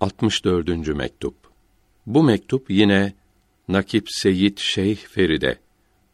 64. mektup. Bu mektup yine Nakip Seyyid Şeyh Feride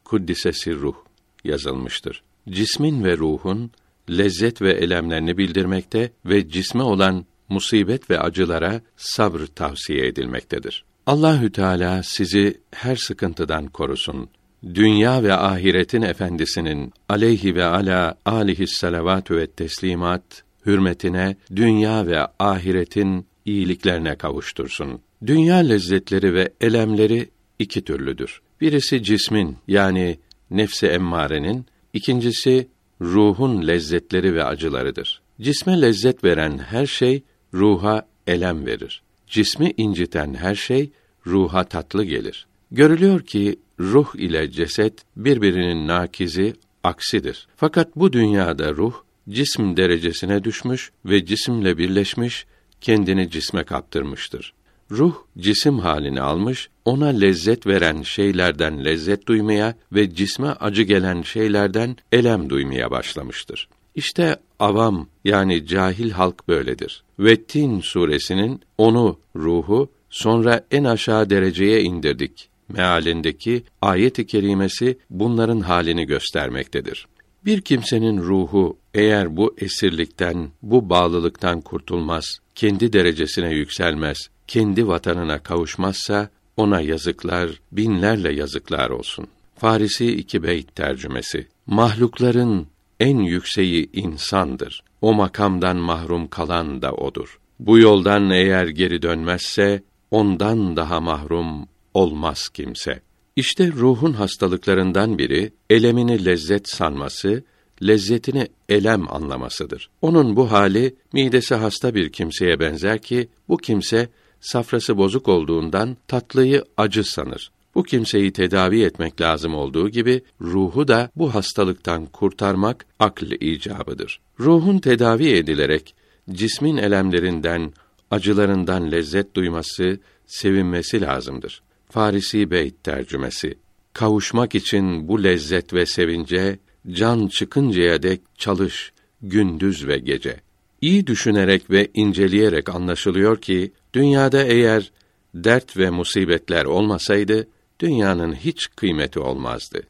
Kuddisesi ruh yazılmıştır. Cismin ve ruhun lezzet ve elemlerini bildirmekte ve cisme olan musibet ve acılara sabr tavsiye edilmektedir. Allahü Teala sizi her sıkıntıdan korusun. Dünya ve ahiretin efendisinin aleyhi ve ala alihi salavatü ve teslimat hürmetine dünya ve ahiretin iyiliklerine kavuştursun. Dünya lezzetleri ve elemleri iki türlüdür. Birisi cismin yani nefsi emmarenin, ikincisi ruhun lezzetleri ve acılarıdır. Cisme lezzet veren her şey ruha elem verir. Cismi inciten her şey ruha tatlı gelir. Görülüyor ki ruh ile ceset birbirinin nakizi, aksidir. Fakat bu dünyada ruh cism derecesine düşmüş ve cisimle birleşmiş, kendini cisme kaptırmıştır. Ruh cisim halini almış, ona lezzet veren şeylerden lezzet duymaya ve cisme acı gelen şeylerden elem duymaya başlamıştır. İşte avam yani cahil halk böyledir. Vettin suresinin onu ruhu sonra en aşağı dereceye indirdik mealindeki ayet-i kerimesi bunların halini göstermektedir. Bir kimsenin ruhu eğer bu esirlikten, bu bağlılıktan kurtulmaz, kendi derecesine yükselmez, kendi vatanına kavuşmazsa ona yazıklar, binlerle yazıklar olsun. Farisi iki beyt tercümesi. Mahlukların en yükseği insandır. O makamdan mahrum kalan da odur. Bu yoldan eğer geri dönmezse ondan daha mahrum olmaz kimse. İşte ruhun hastalıklarından biri elemini lezzet sanması, lezzetini elem anlamasıdır. Onun bu hali midesi hasta bir kimseye benzer ki bu kimse safrası bozuk olduğundan tatlıyı acı sanır. Bu kimseyi tedavi etmek lazım olduğu gibi ruhu da bu hastalıktan kurtarmak akl icabıdır. Ruhun tedavi edilerek cismin elemlerinden, acılarından lezzet duyması, sevinmesi lazımdır. Farisi Beyt tercümesi. Kavuşmak için bu lezzet ve sevince can çıkıncaya dek çalış gündüz ve gece. İyi düşünerek ve inceleyerek anlaşılıyor ki dünyada eğer dert ve musibetler olmasaydı dünyanın hiç kıymeti olmazdı.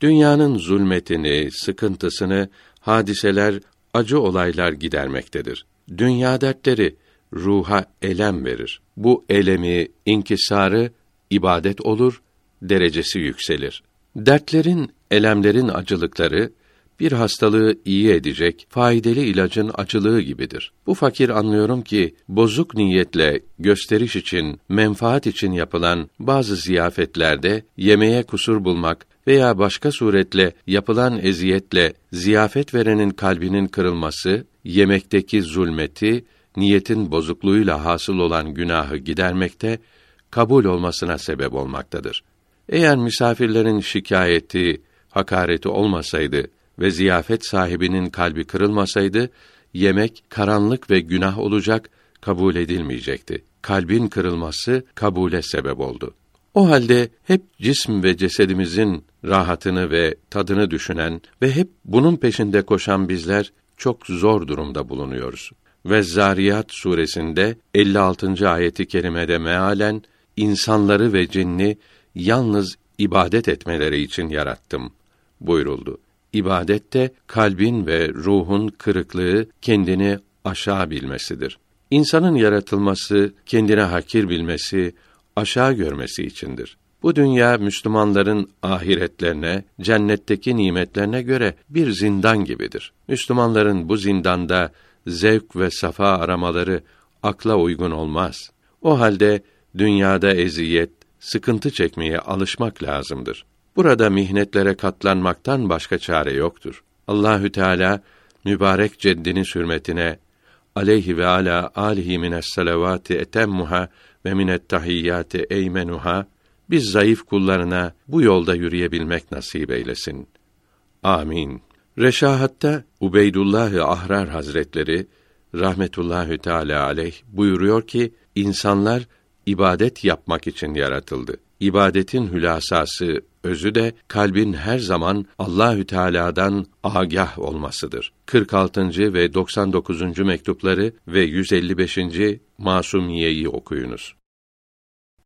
Dünyanın zulmetini, sıkıntısını hadiseler, acı olaylar gidermektedir. Dünya dertleri ruha elem verir. Bu elemi, inkisarı ibadet olur, derecesi yükselir. Dertlerin, elemlerin acılıkları bir hastalığı iyi edecek faydalı ilacın acılığı gibidir. Bu fakir anlıyorum ki bozuk niyetle gösteriş için, menfaat için yapılan bazı ziyafetlerde yemeğe kusur bulmak veya başka suretle yapılan eziyetle ziyafet verenin kalbinin kırılması, yemekteki zulmeti, niyetin bozukluğuyla hasıl olan günahı gidermekte, kabul olmasına sebep olmaktadır. Eğer misafirlerin şikayeti, hakareti olmasaydı ve ziyafet sahibinin kalbi kırılmasaydı, yemek karanlık ve günah olacak, kabul edilmeyecekti. Kalbin kırılması kabule sebep oldu. O halde hep cism ve cesedimizin rahatını ve tadını düşünen ve hep bunun peşinde koşan bizler çok zor durumda bulunuyoruz. Ve Zariyat suresinde 56. ayeti kerimede mealen insanları ve cinni yalnız ibadet etmeleri için yarattım buyuruldu. İbadette kalbin ve ruhun kırıklığı kendini aşağı bilmesidir. İnsanın yaratılması, kendine hakir bilmesi, aşağı görmesi içindir. Bu dünya Müslümanların ahiretlerine, cennetteki nimetlerine göre bir zindan gibidir. Müslümanların bu zindanda zevk ve safa aramaları akla uygun olmaz. O halde dünyada eziyet, sıkıntı çekmeye alışmak lazımdır. Burada mihnetlere katlanmaktan başka çare yoktur. Allahü Teala mübarek ceddini hürmetine aleyhi ve ala alihi mines salavati etemmuha ve minet tahiyyati eymenuha biz zayıf kullarına bu yolda yürüyebilmek nasip eylesin. Amin. Reşahatta Ubeydullah Ahrar Hazretleri rahmetullahü teala aleyh buyuruyor ki insanlar ibadet yapmak için yaratıldı. ibadetin hülasası, özü de kalbin her zaman Allahü Teala'dan agah olmasıdır. 46. ve 99. mektupları ve 155. Masumiyeyi okuyunuz.